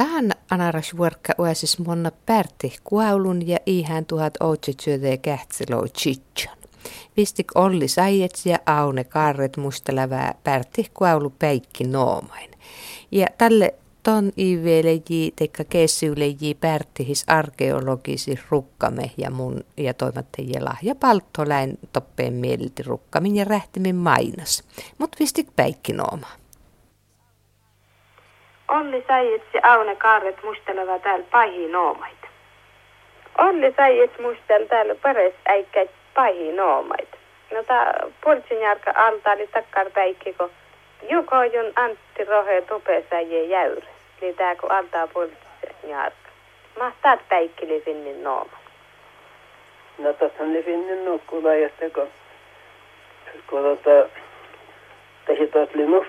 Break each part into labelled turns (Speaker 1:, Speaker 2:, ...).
Speaker 1: Tähän anaras vuorkka uasis monna pärti kuaulun ja ihan tuhat ootsetsyötä ja kähtsiloi chitson. Vistik Olli Saijets ja Aune Kaarret mustelävää pärti kuaulu peikki noomain. Ja tälle ton iveleji teikka kessyyleji pärtihis arkeologisi rukkame ja mun ja toimattajia lahja palttoläin toppeen mielti rukkamin ja rähtimin mainas. Mut vistik peikki nooma.
Speaker 2: Olli Saijets ja Aune Kaarret musteleva täällä pahi noomaita. Olli Saijets mustel täällä pares äikkä pahi noomaita. No tää poltsin jarka alta oli takkar päikki, kun Jukojun Antti Rohe tupesäjä jäyre. Eli tää kun altaa poltsin jarka. Mahtaa päikkili finnin nooma.
Speaker 3: No tottahan ne finnin nukkula, että kun, kun tota,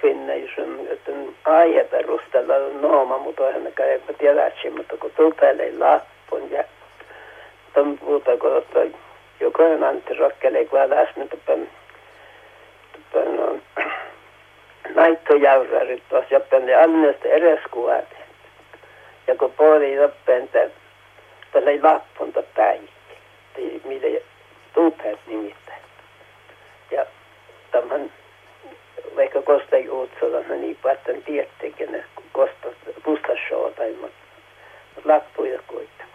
Speaker 3: finne, jos on, että aihe perustella nooma, mutta eihän kai eipä tiedä, mutta kun tupelee lappun ja ton puhuta, kun tota, jokainen Antti Rokkele, kun tuppen, tuppen no, naittojäyrärit tuossa joppen ne annesta edes kuvat. Ja kun puoli joppen, tällä ei lappunta päikki, mitä tupeet nimittäin. Ja tämän vaikka kosta juutsolla, niin päätän tietenkin, kun kosta pustashoa tai lappuja kuitenkin.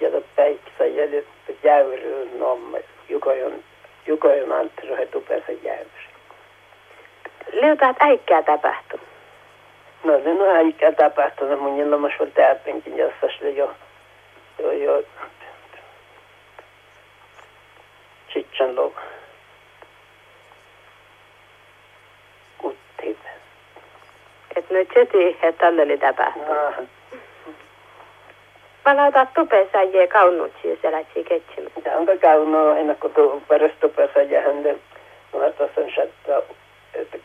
Speaker 3: Ja tuot päikkisä jäljellä jäyryyn nomme, Jukojon, Jukojon Antti Rohe tupeensa jäyry.
Speaker 2: Leutat äikkää tapahtu.
Speaker 3: No se on äikkää tapahtunut, mun ilmas oli täältäkin, jossa se jo, jo, jo, sitten lo, kuttiin.
Speaker 2: Että tälle oli tapahtunut.
Speaker 3: Ah,
Speaker 2: Palautaa tupeessa jää kaunutsia sellaisia ketsimään.
Speaker 3: ja onko käynyt ennen kuin tuu perustupessa ja hänelle, mä tuossa on shattaa, että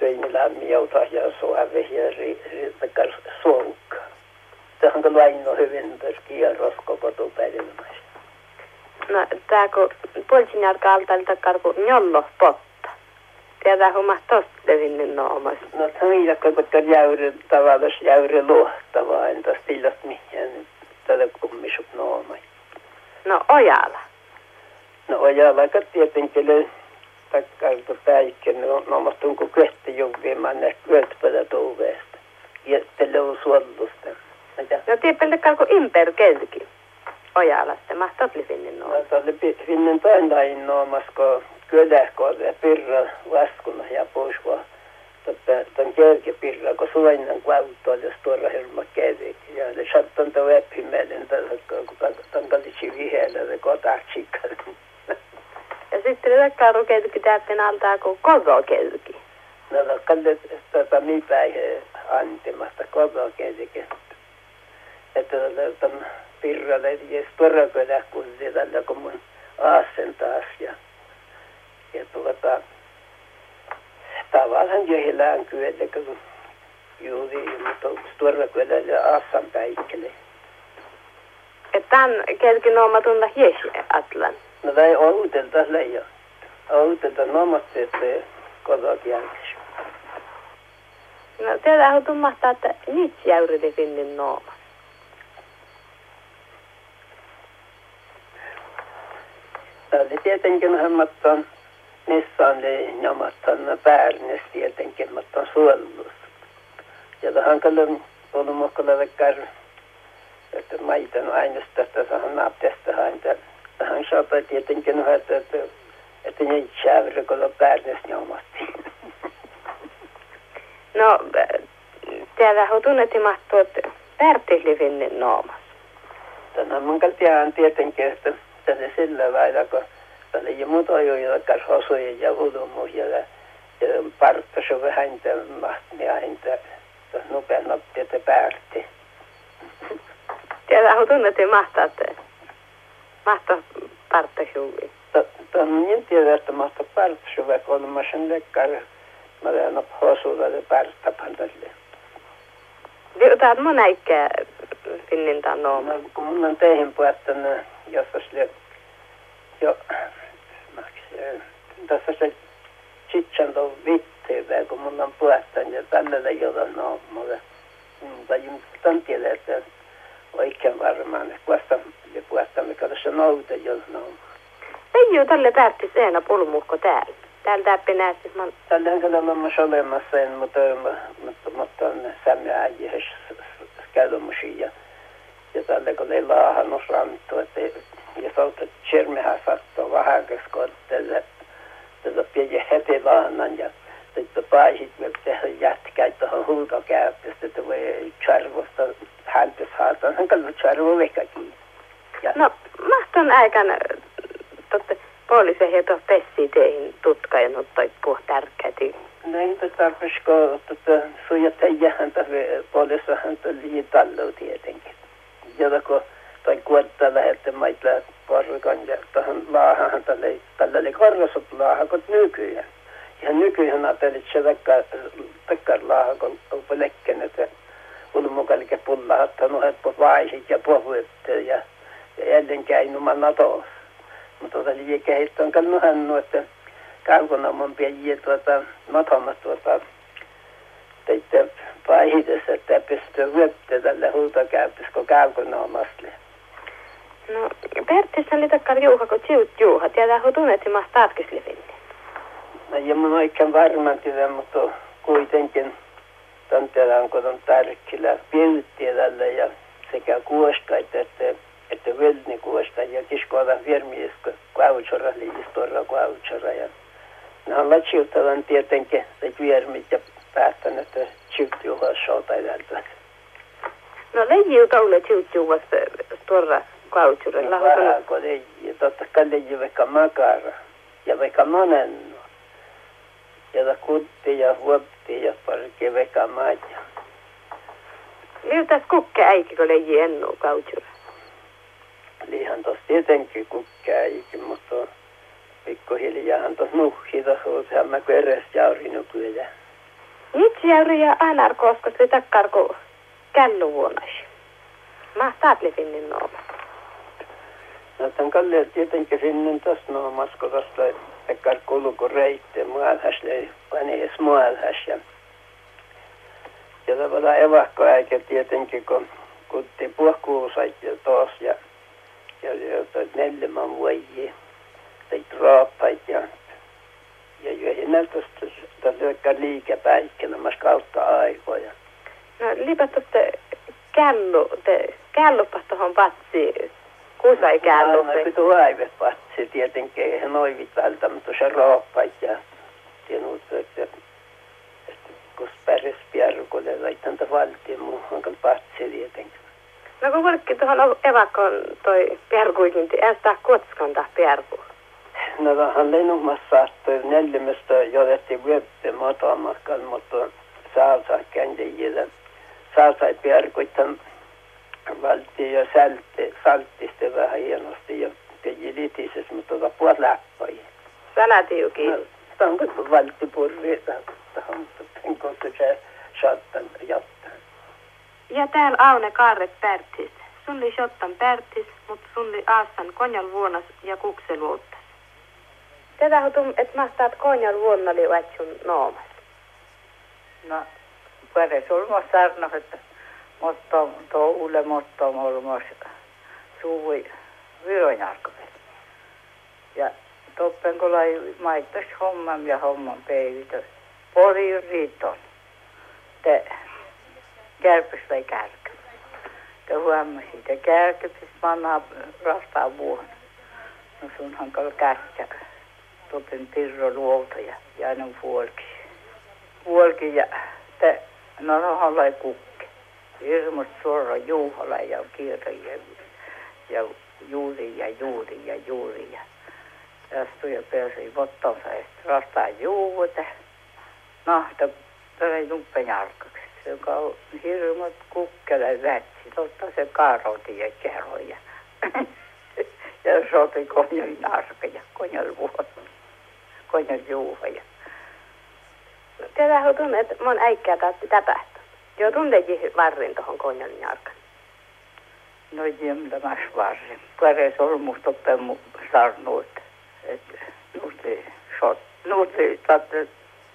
Speaker 3: seinillä miauta ja suave ja ri, ri, ri, suonka. Tähän kun laino hyvin pyrkii ja roskoko tupeilmassa.
Speaker 2: No tää kun poltsin jarka alta takkar kun njollo potta. Tiedä homma tosta levinnyt noomas.
Speaker 3: No tämä on jakko, kun jäyry tavallaan jäyry luohtavaa, entä stillat mihin tätä kummisut noomai.
Speaker 2: No ojala.
Speaker 3: No ojalla aika tietenkin takkailta päikkeen, no noomastun kun köhti juvimaan ne köhtpätä tuuveesta. Ja tälle on suollusta.
Speaker 2: No takkar kun imper kelki. Ojala sitten mahtot levinnyt
Speaker 3: no,
Speaker 2: noomas.
Speaker 3: se oli finnen päin noomas, kun kyläkoon ja pirra vaskuna ja pois vaan. Tämän kärkipirra, kun suoinen kuautu, jos tuolla hirma kävi. Ja ne sattan tuo eppimellen, kun tämän kallitsi vihellä, se kotahtsikka.
Speaker 2: Ja sitten takkar kun kelki täytten altaa kun kogo kelki.
Speaker 3: No, no, kallit tätä mi päihä antimasta koko käsikin. Että tämän pirralle, ja tuolla kylä, kun se tällä kun mun aasen taas. Ja, ja tuota, tavallaan jehillään kyllä, kun juuri, mutta tuolla kylä ja aasan päikkele.
Speaker 2: Että tämän kelki nooma tunna hiesi atlan.
Speaker 3: No, tai outelta leija. Outelta nomasti, että jälkeen.
Speaker 2: No tiedä kun tummahtaa, että nyt jäyri finnin nooma.
Speaker 3: Eli tietenkin hammattaan missään oli jamattaan päärnes tietenkin, mutta on suollus. Ja tähän kyllä ollut mukaan vekkär, että maitan aineesta, että saadaan naapteesta hainta. Tähän saapaa tietenkin että, että, että ne kun on päärnes jamasti.
Speaker 2: No tiedä kun tunnetti mahtuu, että pärtihli finnin noomas.
Speaker 3: Tänään mun tietenkin, että tänne sillä lailla, kun ja ulumuja ja, ja parttasu vähän mahtia häntä nopean nopea, että päärti.
Speaker 2: Tiedä kun tunnetti mahtaa, että mahtaa parttahjuvi.
Speaker 3: Tämä on niin tiedä, että mahtaa parttasu vaikka on mä sen lekkar. Mä olen hosuilla ja partta pantalle.
Speaker 2: Liutat mun äikkää finnin tämän nooma.
Speaker 3: No, kun mun on teihin puhuttanut, jos sille jo, tässä se Chichan on vitteivä, kun mun on puhuttanut ja tällä ei ole noomalle. Mm. tantielle, että oikein varmaan, että vasta ja puhasta mikä tässä nouta jolloin.
Speaker 2: Ei ole tälle päättis eena pulmuhko täällä. Täällä täppi näyttäis man.
Speaker 3: Tällä on myös olemassa, en, mutta, mutta, mutta on sämmö äijäs käytämusia. Ja tällä kun ei laahannut ranttu, että ja sauta tjermehän koska tällä, tällä pieni heti laahannan ja sitten paisit me tehdä jätkäi tuohon huutokäytöstä, että voi charvosta häntä saada, hän kallu charvo vekakin.
Speaker 2: No, mahton aikana totta poliisi heitä pessi teihin tutka ja toi puh tärkeäti.
Speaker 3: No ei tarvitsiko tota, sujata häntä poliisi häntä liitallu tietenkin. Jotako tai kuottaa lähette maita porrukan ja laahan tälle, tälle korvasut laahan kuin nykyään. Ja nykyään ajattelin, että se takkar, takkar laahan kun on lekken, että ulmukalike pulla ottanut, että vaisit ja puhuitte ja, ja jälleen käinuman natossa. Mutta tuota liikeheistä on hannu, että kaukonamon pieniä tuota, matamat tuota, teitte paihitessa, että pystyy vyöptä tälle huutokäytössä, kun kaukonamasta.
Speaker 2: No, Pertissä oli juuha, kun tiut juuha. Tiedä, kun tunnetti maasta tarkisliville.
Speaker 3: No, ja mun oikein varmaan tiedä, mutta kuitenkin tantelaan, kun on tärkeillä piirtiä tälle ja sekä kuoskaita että, että velni kuosta ja kiskoada firmies kautsora, liistorra kautsora. Ja ne on latsiuttavan tietenkin se viermit ja päättänyt, että chiutjuha shota täältä.
Speaker 2: No, leijiuta ole chiutjuhasta torra kautsura.
Speaker 3: Vähän kun ei, totta kai leiji vaikka makara ja vaikka monenno. Ja kutti ja huopti ja parke vaikka maja.
Speaker 2: Miltäs kukke äiki, kun leiji ennu kautsura?
Speaker 3: Lihan tos tietenkin kukke äiki, mutta pikkuhiljaahan tos nuhki sehän mä kun edes jauri nykyään.
Speaker 2: Itse jauri ja anar koska se takkar kun källuvuonnas. Mahtaat lifinnin
Speaker 3: tämän Kalle tietenkin sinne noomas, kun tuosta takkar kulku reitte mualhas, ei panees mualhas ja ja tavallaan evakkoäikä tietenkin, kun kutti puhkuusait ja tos ja ja, ja neljämän vuoji tai raapait ja ja jo näytöstä tässä liikepäikkänä mas kautta aikoja.
Speaker 2: No lipatutte källu, te källupas tuohon patsiin. Kuusa ei källu.
Speaker 3: No, pitu aivet patsi tietenkin, eihän noivit välttämättä se raapait ja tienut, että kun pärjäs pierukolle laitan valtiin muuhun, kun patsi tietenkin.
Speaker 2: No kun vaikka tuohon evakon toi pierkuikin, ei sitä kuotskonta pierku.
Speaker 3: No vähän lennumassa että neljämästä johdettiin vyöppi matamakkaan, mutta saasa kääntäjille. Saasa pierkuitan valtio salti, saltiste vähän hienosti ja teki litisessä, mutta tota puolet lappoi.
Speaker 2: Sanatiuki.
Speaker 3: No, tahon kun valtti purri, tahon kun se shottan jottan.
Speaker 2: Ja täällä Aune Kaarre Pärtis. Sun li shottan Pärtis, mut sun li aastan konjal vuonas ja kukseluuttas. Tätä hutum, et mahtaat konjal vuonna li sun noomas.
Speaker 4: No, puhere sulmo sarno, että mutta toulle, mutta olmos suvui vyronjarkovel. Ja toppen kun lai maittas homman ja homman peivitö. Pori riiton. Te kärpys vai kärkä. Te huomasin, te kärkäpis manna rastaa vuonna. No sunhan kal kättä. Toppen pirro luolta ja jäänyt vuolki. Vuolki ja te, no no lai kukki. Hirmus suora juuhola ja kirja ja, juuri ja juuri ja juuri ja tästä ja pääsi vottonsa ja rastaa juuta. Tämä ei nuppe jarkaksi. Se on hirmat kukkele vätsi, totta se karoti ja keroja. ja sopi konjal narka ja konjal vuotta. Konjal juuha ja.
Speaker 2: Tätä hutun, että mun äikkää taatti täpähtä. Jo tunteekin varrin tuohon konjalin jarkan.
Speaker 4: No jämtämäs varsin. Pare solmusta oppemu sarnuut. Että nuutti shot. Nuutti tatte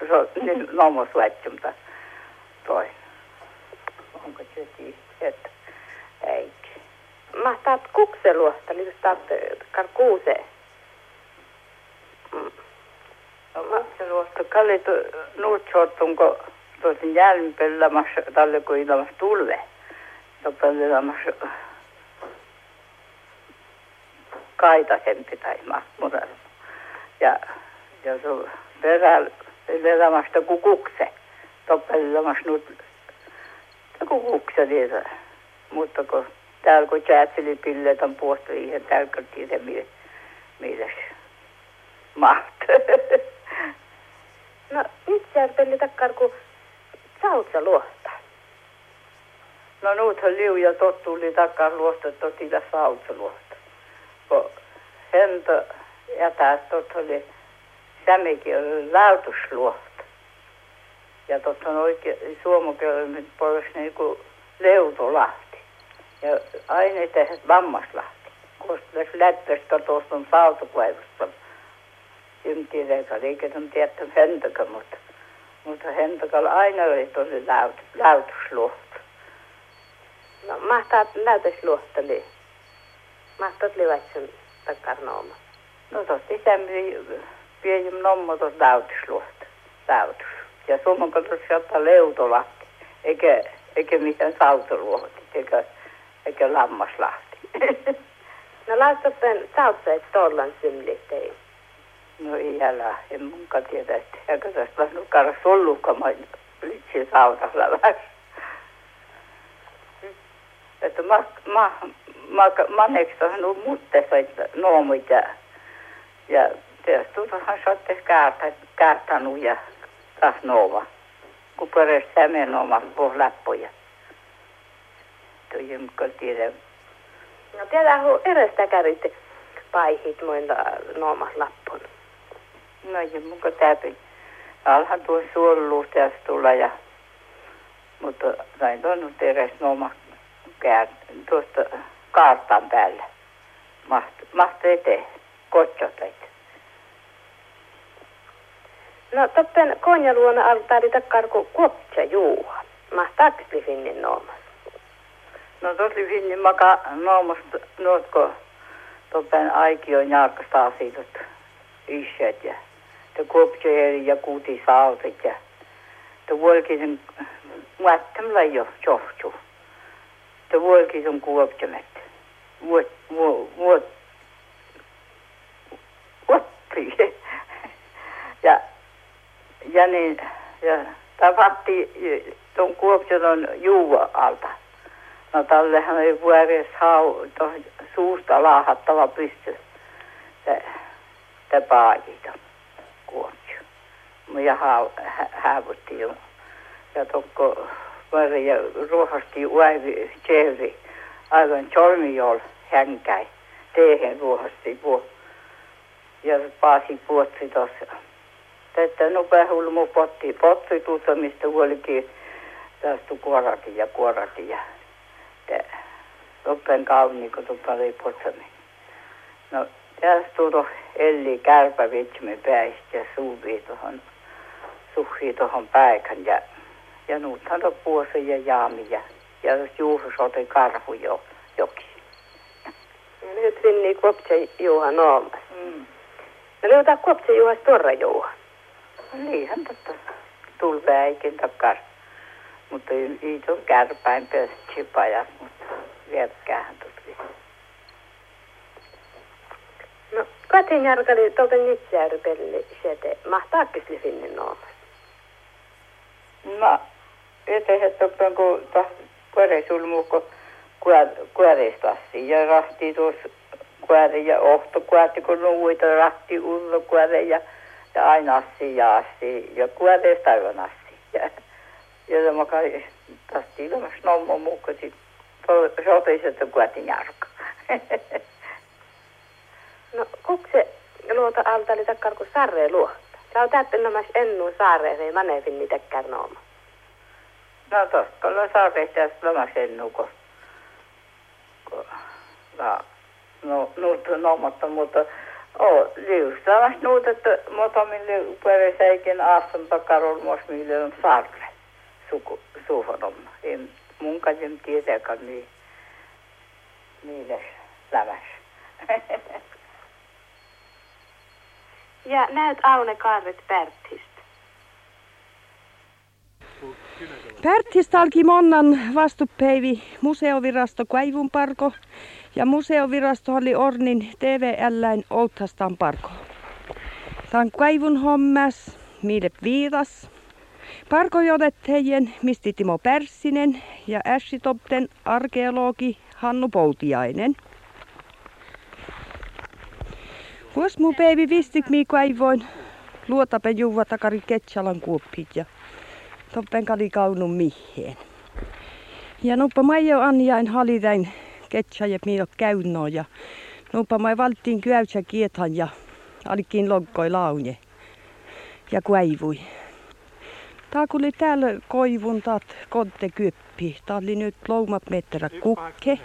Speaker 4: shot. Niin nomos lätsumta. Toi. Onko se se että äiti.
Speaker 2: Mahtaat kukseluosta, niin taat karkuuse.
Speaker 4: Mm. No kukseluosta, kalli tu, nuut sortunko tosin jälmpellämässä, tälle kun ilmassa tulve. Topellelämässä kaitaisempi tai mahmuudella. Ja, ja se elämästä kukukse. Topellelämässä nyt kukukse niitä. Mutta kun täällä kun tjäätseli pilleet on puostu ihan täällä tiedä mille, mille mahtuu.
Speaker 2: no nyt pelli takkar kun sautsa luosta.
Speaker 4: No nuuthan liu ja tottuuli takkar luosta totilla sautsa luosta. Kun hento jätää tot oli sämikin oli lautusluosta. Ja totta on oikein suomukielinen pois niin kuin leutolahti. Ja aina tehdä lammaslahti. Koska tässä lättöstä tuosta on sautokaivusta. Ymtireika liiketon tietty hentoka, mutta, mutta hentokalla aina oli tosi laut, lautusluosta.
Speaker 2: No mahtaa lautusluosta Mahtaat livatsen takkar nooma.
Speaker 4: No tosta isämpi pieni nommo tuossa lautusluosta. Lautus. Ja summan tuossa ottaa leutolahti. Eikä, eikä mitään sautoluohti. Eikä, eikä lammaslahti.
Speaker 2: no laustapen sautseet tollan symlittei.
Speaker 4: No ei älä, en munkaan tiedä, että eikä tästä no karra sollukaan, mä litsin sautalla vähän. Että mä, mä, mä, manneksi on ollut muttessa, että noomut ja, ja tuohan saatte käärtanut ja taas noova. Kun perästä tämän omat puh läppuja. Tuo jemkol tiedä.
Speaker 2: No tiedä, edestä kävitte paihit muilla noomas lappun.
Speaker 4: No ja muka täpin. Alhan tuo suoluhteessa tulla ja mutta näin on nyt edes nooma kää, tuosta kaartan päällä. Maht, maht eteen, kotsot
Speaker 2: No toppen konjaluona altaari takkarku kuoptsa juuha. Mahtaaks finnin noomas?
Speaker 4: No tosi finnin maka noomas nuotko toppen aikio jaakasta asiat ischet ja te kuoptseeri ja kuti sautit ja te vuolkisen muattamla jo johtu. Te vuolkisen kuoptsemet. Vuot, vuot, vuot, vuotti. ja ja niin, ja tapatti tuon Kuopionon juua alta. No tallehan oli vuoreessa hau, suusta laahattava pysty. Se, se paajita Kuopio. Ja hau, hä, hävutti jo. Ja tokko vuori ja ruohasti uäivi tsehri aivan jol hänkäi. Teehen ruohasti puo. Ja paasi puotsi tuossa että no pähulmu potti, potti tuossa, mistä huolikin tästä kuorati ja kuorati ja loppen kauni, kun tuppa oli potsami. No tässä tuossa Elli kärpä vitsemme päistä ja suuvii tuohon, suhii tuohon päikän ja, ja nuuthan on puosi ja jaami ja, ja juuhus otin karhu jo, joki.
Speaker 2: Ja nyt vinni kuopse juuha noomas.
Speaker 4: Mm.
Speaker 2: No löytää kuopse juuha torra juuha.
Speaker 4: Niinhän totta. Tulpäikin takkar. Mutta ei tuon kärpäin päästä pajas, mutta vietkäähän tutki.
Speaker 2: No, katin järkali tuolta nitsjärpelli sieltä. Mahtaakin se sinne noomas?
Speaker 4: No, eteen toppen kun kuoresulmuukko kuoreistassi ja rahti tuossa kuore ja ohto kuore, kun nuuita rahti ullo kuore ja ja aina assi ja assi ja kuoreesta aivan assi. Ja, ja mä kai taas ilmas nommo mukaan sit sotiset on kuotin jarka.
Speaker 2: No kukse luota alta oli takkar kun sarre luotta. Sä oot nämäs ennu saareen, ei manevin niitä kärnooma.
Speaker 4: No tosta, on saarreista ja lomas ennu, kun, kun no, nuut nomatta, mutta Oo, liustavat nuutet motomille peräseikin aastan takarol mos mille on sarve suku suuhonom. En mun kajem tietääkään niin, niille läväs.
Speaker 2: Ja näyt Aune Kaarret Pärttistä.
Speaker 5: Pärttistä alki monnan vastupeivi museovirasto Kaivunparko ja museovirasto oli Ornin TVLäin Outastan parko. Tämän kaivun hommas, mille viitas. Parkojodet heidän misti Timo Pärssinen ja Ässitopten arkeologi Hannu Poutiainen. Vuos mu päivi vistik mi kaivoin luotape juva takari Ketsalan kuoppit ja toppen kali kaunun miheen. Ja nuppa maijo anjain halitäin ketsa ja miilo käynnoo ja nuppa mai valttiin kyäytsä kietan ja alikin loggoi launje ja kuivui. Tää oli täällä koivun taat kontte kyppi. Tää oli nyt loumat meträ kukke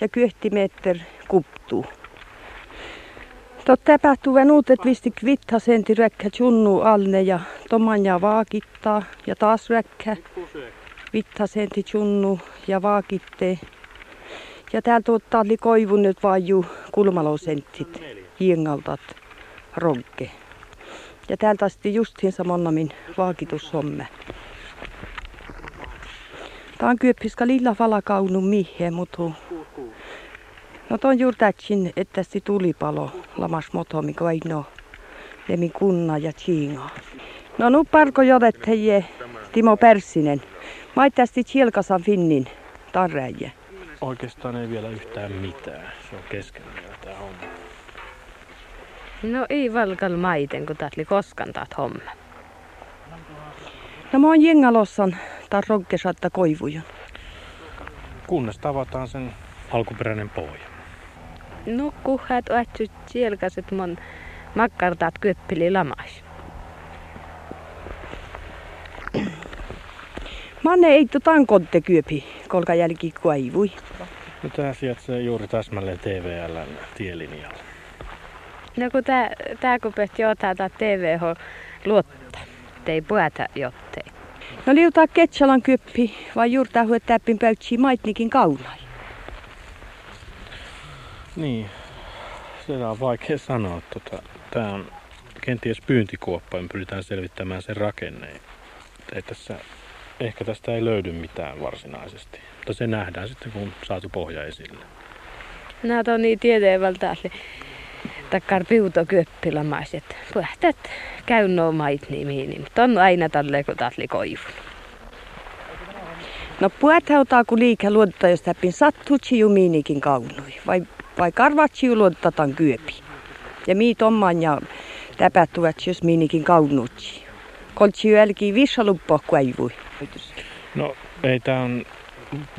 Speaker 5: ja kyhti metter kuptuu. Tot tapahtuu kvitta senti räkkä chunnu alne ja tomanja vaakittaa ja taas räkkä vitta senti chunnu ja vaakitte. Ja täällä tuottaa oli koivun nyt vaaju kulmalosentit jiengaltat rogge. Ja täältä asti justiin samonnamin vaakitushomme. Tää on kyöppiska lilla valakaunu mihe, mutu No ton juuri tätsin, että se tulipalo lamas motomi no Lemi kunna ja tsiinga. No nu parko jodet heje Timo Pärssinen. Maittasti Chielkasan Finnin tarräjä.
Speaker 6: Oikeastaan ei vielä yhtään mitään. Se on kesken vielä tää homma.
Speaker 1: No ei valkal maiten, kun tatli koskan taat homma.
Speaker 5: No mä oon jengalossan taas roggesatta koivujon.
Speaker 6: Kunnes tavataan sen alkuperäinen pohja.
Speaker 1: No kuhat oatsu sielkaset mon makkartaat kyöppili lamas.
Speaker 5: Manne ei tutan kontte kyöpi, kolka jälki kaivui.
Speaker 6: No tää sijaitsee juuri täsmälleen TVLn tielinjalla.
Speaker 1: No kun tää, tää kun pehti ottaa tää TVH luotta, tei puhata jottei.
Speaker 5: No liutaa Ketsalan kyöppi, vai juurtaa huettäppin pöytsiä maitnikin kaulai.
Speaker 6: Niin, sitä on vaikea sanoa. Tota, Tämä on kenties pyyntikuoppa, me pyritään selvittämään sen rakenne. Ei tässä, ehkä tästä ei löydy mitään varsinaisesti, mutta se nähdään sitten, kun saatu pohja esille.
Speaker 1: Nää on niin tieteevältä, takkar piuto köppilämaiset. Puhtat käy no mait nimiin, mutta on aina tälle kun tatli koivun.
Speaker 5: No puhet hautaa kun liike luonta, jos täppin sattuu chiumiinikin kaunui. Vai, vai karvat chiuluottatan kyöpi. Ja mii tomman ja täpättuvat jos miinikin kaunutsi. Koltsi jälki vissaluppo kuivui.
Speaker 6: No ei tämä on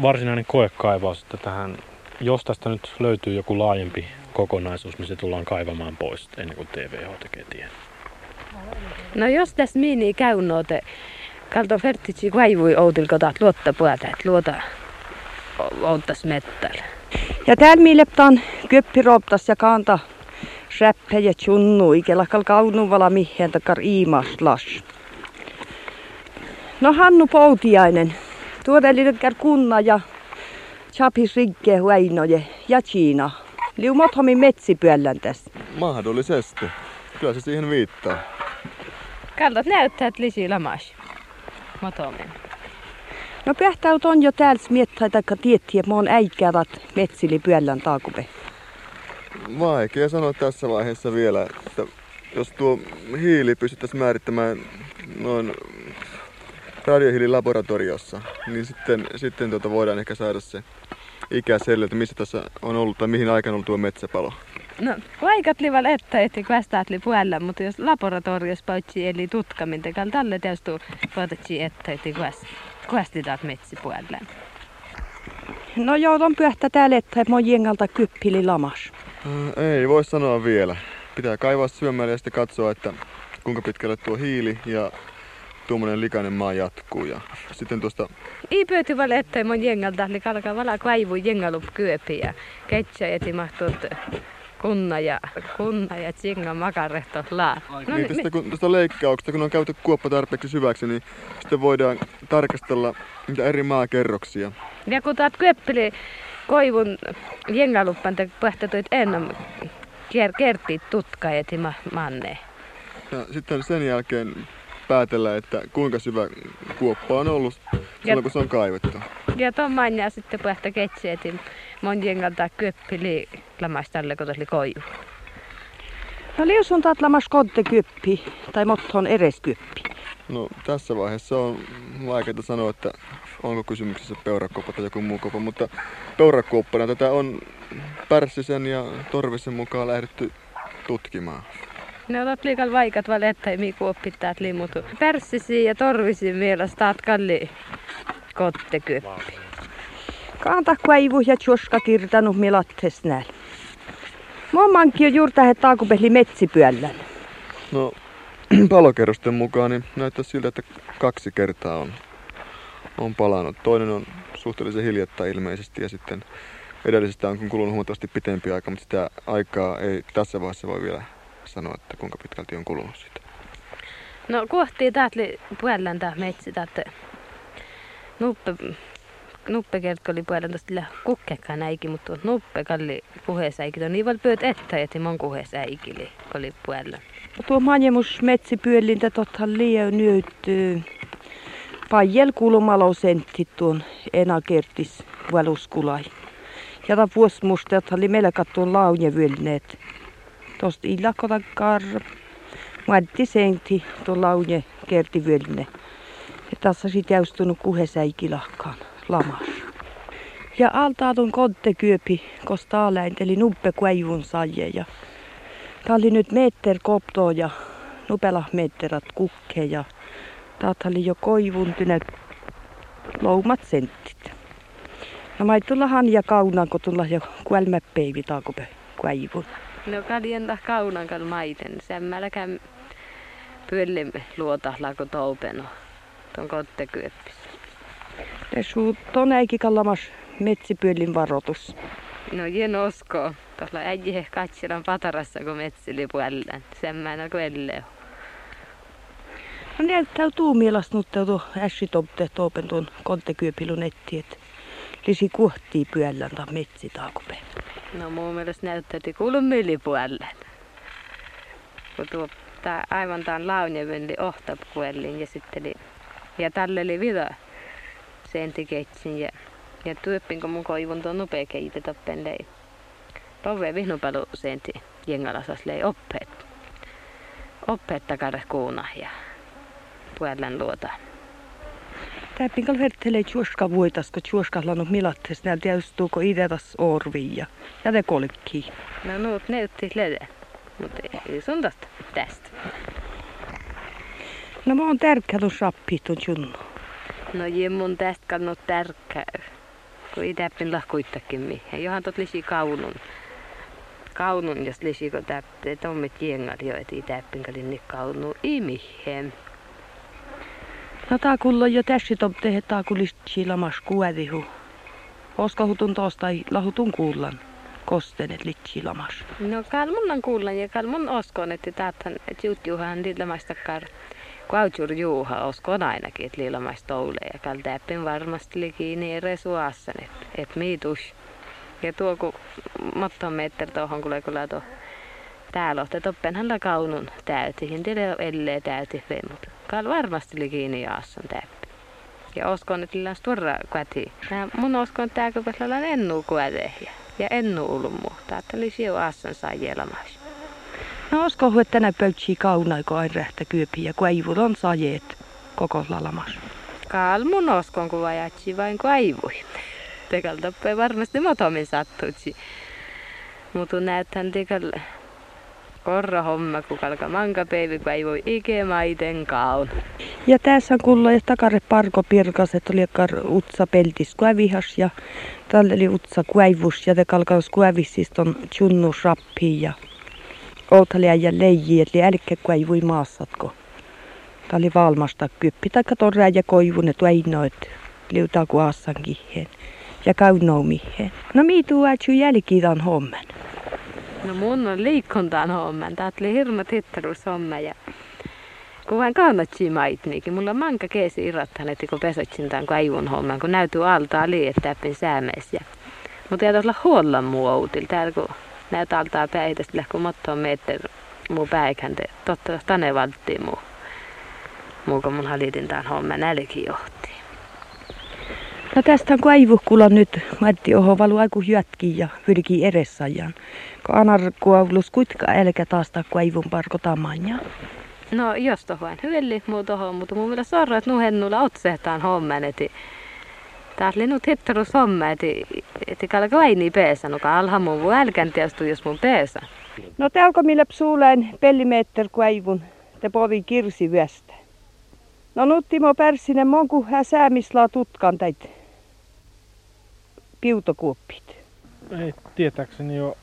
Speaker 6: varsinainen koekaivaus, että tähän, jos tästä nyt löytyy joku laajempi kokonaisuus, niin se tullaan kaivamaan pois ennen kuin TVH tekee tien.
Speaker 1: No jos tässä miini käy noote, kalto fertitsi kaivui outilko taat luotta puolta, että luota outtas mettällä.
Speaker 5: Ja täällä miileptaan köppi roptas ja kanta räppä ja chunnu, ikellä kaunu vala mihin takar iimas las. No Hannu Poutiainen, tuoda eli kunna ja chapis rikke huainoje ja Kiina. Liu mothomi metsipyöllän tässä.
Speaker 7: Mahdollisesti. Kyllä se siihen viittaa.
Speaker 1: Kaltot näyttää, että lisi lamas. Motomen.
Speaker 5: No pähtäyt on jo täällä miettä, taikka tiettiä, että mä oon äikävät metsili pyöllän taakupe.
Speaker 7: Vaikea sanoa tässä vaiheessa vielä, että jos tuo hiili pystyttäisiin määrittämään noin radiohiililaboratoriossa, niin sitten, sitten tuota voidaan ehkä saada se ikä selle, että missä tässä on ollut tai mihin aikaan on ollut tuo metsäpalo.
Speaker 1: No, vaikat lival että, että kvästaat li puolella, mutta jos laboratoriossa paitsi eli tutkaminte, kal tälle tietysti voitatsi että, että kvästitaat metsi puolella.
Speaker 5: No joudun pyöhtä täällä, että mä oon jengalta kyppili lamas.
Speaker 7: Ää, Ei voi sanoa vielä. Pitää kaivaa syömällä ja sitten katsoa, että kuinka pitkälle tuo hiili ja tuommoinen likainen maa jatkuu. Ja sitten tuosta,
Speaker 1: Ei pöyty val että mun jengalta, eli kalkaa vala kaivu jengalup kyöpi ja ketsä eti mahtuut kunna ja, kunna ja tsinga makarehto laa.
Speaker 7: No, niin, tästä, kun, tästä leikkauksesta, kun on käyty kuoppa tarpeeksi syväksi, niin sitten voidaan tarkastella niitä eri maakerroksia.
Speaker 1: Ja kun taat köppeli koivun jengaluppan, te pähtätuit ennen ker kertit tutka eti ma manne.
Speaker 7: Ja sitten sen jälkeen päätellä, että kuinka syvä kuoppa on ollut silloin, ja, kun se on kaivettu.
Speaker 1: Ja tuon manja sitten pähtä ketseetin mon jengalta köppeli lamastalle, kun oli koivu.
Speaker 5: No lius on taat lamas kyppi, tai motton eres kyppi.
Speaker 7: No tässä vaiheessa on vaikeaa sanoa, että onko kysymyksessä peurakuoppa tai joku muu kuoppa, mutta peurakuoppana tätä on Pärssisen ja Torvisen mukaan lähdetty tutkimaan.
Speaker 1: Ne ovat liikaa vaikat valetta, mi kuoppittaa limutu. Pärssisi ja Torvisi mielestä taat kalli kottekyppi.
Speaker 5: Kaanta kuivu ja tjoska kirtanut milattes näin. Mammankin on juuri tähän taakupehli metsipyöllän.
Speaker 7: No, palokerrosten mukaan niin näyttää siltä, että kaksi kertaa on, on palannut. Toinen on suhteellisen hiljattain ilmeisesti ja sitten edellisestä on kulunut huomattavasti pitempi aika, mutta sitä aikaa ei tässä vaiheessa voi vielä sanoa, että kuinka pitkälti on kulunut sitä.
Speaker 1: No kohti täältä puolella tämä metsi, että nuppe, nuppe kertko oli puolella tästä kukkekaan äiki, mutta nuppe kalli puhesäikki. On niin paljon pöyt että, että mon puhesäikki oli puolella.
Speaker 5: Tuo manjemus metsipyöllintä totta liian nyt pajel kulumalosentti tuon enakertis valuskulai. Ja ta vuosmusta, että oli meillä kattuun launjevylneet. Tosta illakota kar. Matti senti tuon launje kerti vylne. Ja tässä sitten jäystunut kuhesäikilahkaan lamas. Ja altaa tuon kyöpi, kosta eli nuppe kuivun saje. Ja Tää oli nyt meter koptoa ja nupela metterat kukke ja oli jo koivuntyneet loumat senttit. No mä tulla ja kaunaan, kun tulla jo kuelmäpeivi taakope kuivun.
Speaker 1: No kaljen kaunan kal maiten. Sämmälläkään pyölle luota lako toupeno. Ton kottekyöppis.
Speaker 5: Tässä on äikin kallamas metsipyöllin varoitus.
Speaker 1: No jen osko. Tuolla äijä katsiran patarassa, kun metsili puolella. Semmänä kuin
Speaker 5: No näyttää tuumielas nutteutu ässi topte topen tuon kontekyöpilun etti, että lisi kuhtii pyöllän tai metsi taakupe.
Speaker 1: No mun mielestä näyttää, että kuulun puolella. Kun tuo tää, aivan tämän launjevendi ohtapuellin ja sitten oli, ja tälle oli vida sentiketsin ja, ja tuoppin kun mun koivun tuon nopea keitetä penlei. Rove vihnupalu senti jengalasas lei oppeet. Oppeet takare kuuna ja puolen luota.
Speaker 5: Tämä pinkal vertelee tjuoska vuotas, kun tjuoska lannut milattes, näillä täystuuko ideas orvia ja te kolkki.
Speaker 1: No nuut näytti lede, mutta ei sun tästä.
Speaker 5: No mä oon tärkeä tuon sappi tuon junnu.
Speaker 1: No jee mun tästä kannut tärkeä, kun itäppin lahkuittakin mihin. Johan tot lisi kaunun kaunun, jos lisiko täpte, tomme tiengat jo, et itäppin kalin niin kaunu imihem.
Speaker 5: No tää kulla jo tässä topte, että tää kulis chilamas kuädihu. Oska hutun tosta lahutun kuullan kostenet litsilamas.
Speaker 1: No kalmun kuullan ja kalmun oskon, että täältä, että jutjuhan liilamaistakar Kautsur juuha oskon ainakin, että liilamaista ja kal täppin varmasti liki niin resuassan, että et miitus. Ja tuo kun matton meter tuohon kuule kyllä tuo täällä on, toppenhan la kaunun täyti, hin tiedä ellei täyti mutta Kal varmasti oli kiinni jaasson täppi. Ja uskon, että lillä tuorra kati. Nää mun uskon, että tää kun on ennu kuäde ja, ennu ulmu. Tää oli siu aassan saa jelamais.
Speaker 5: No uskon, että tänä pöytsii kaunai, kun aina rähtä kyypi ja kuivut on sajeet koko lalamas.
Speaker 1: Kal mun uskon, kun vajatsi vain kuivui tekal tappoi varmasti motomin sattuutsi. Mutta näethän tekal korra homma, kun kalka manka peivi, kun ei voi ike maiten kaun.
Speaker 5: Ja tässä on kuulla, että takare parko pirkas, että oli utsa peltis kuevihas ja tällä oli utsa kuivus ja te kalkaus kuevis siis ton chunnu rappi ja Outalia ja leiji, eli älkkä kuivui maassatko. Tämä oli valmasta kyppi, taikka torrea ja koivun, että ei noit liutaa kuassan kiheen ja kaunoumihin. No mi tuu ätsy jälkidan hommen.
Speaker 1: No mun on liikuntaan homman. Tuli hirma tittarus homma ja kun vain kannatsi maitniikin. Mulla on manka keesi irrottan, että kun pesotsin tämän kaivun homman, kun näytyy altaa liittääpin säämeessä. Ja... Mutta ei olla huolla muu outil. Täällä kun näyt altaa päitästä, kun mottoon meter muu päikänte. Totta, tänne valttiin muu. Muu kun mun halitin tämän homman nälki johti.
Speaker 5: No tästä on kaivuhkulla nyt. Matti oho valu aiku hyötki ja pyrkii edessajan. Kun anar kuoulus kuitka älkä taas kaivun parko tamanja.
Speaker 1: No jos tohon hyvälli muu tohon, mutta mun mielestä sorra, että nuhen nulla otsehtaan homman, että Tää oli nyt hittarus homma, että että kalka vaini peesa, no alha mun voi älkän tiestu, jos mun peesa.
Speaker 5: No täällä millä psuuleen pellimeetter kuivun, te povi kirsi vyöstä. No nyt Timo Pärssinen, monku hän säämislaa tutkan täitä piutokuoppit?
Speaker 6: Ei tietääkseni jo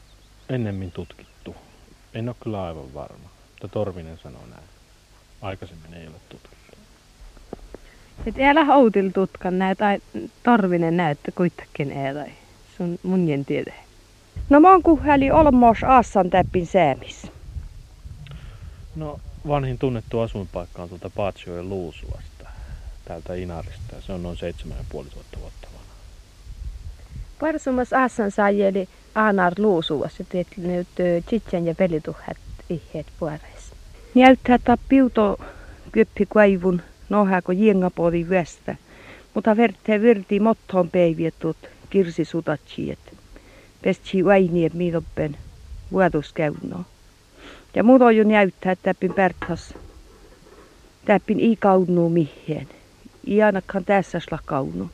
Speaker 6: ennemmin tutkittu. En ole kyllä aivan varma, mutta Torvinen sanoo näin. Aikaisemmin ei ole tutkittu.
Speaker 1: Et älä outil tutkan näet, tai Torvinen näyttö kuitenkin ei tai sun munjen tiede.
Speaker 5: No monku häli olmos Assan täppin säämis.
Speaker 6: No vanhin tunnettu asuinpaikka on tuolta Paatsioen Luusuasta, täältä Inarista. Se on noin 7,5 vuotta.
Speaker 1: Parsumas Assan saajeli Aanar Luusuassa, että nyt Chitsen ja pelituhat ihet puoreis.
Speaker 5: Näyttää, että piuto kyppi kaivun nohako jengapodi västä, mutta verte virti mottoon päivietut kirsi sutatsiet. Pesti vainiet miitoppen vuotuskäynnoa. Ja muuta jo näyttää, että täppin pärtas. Täppin ei kaunuu miheen. Ei ainakaan tässä kaunu.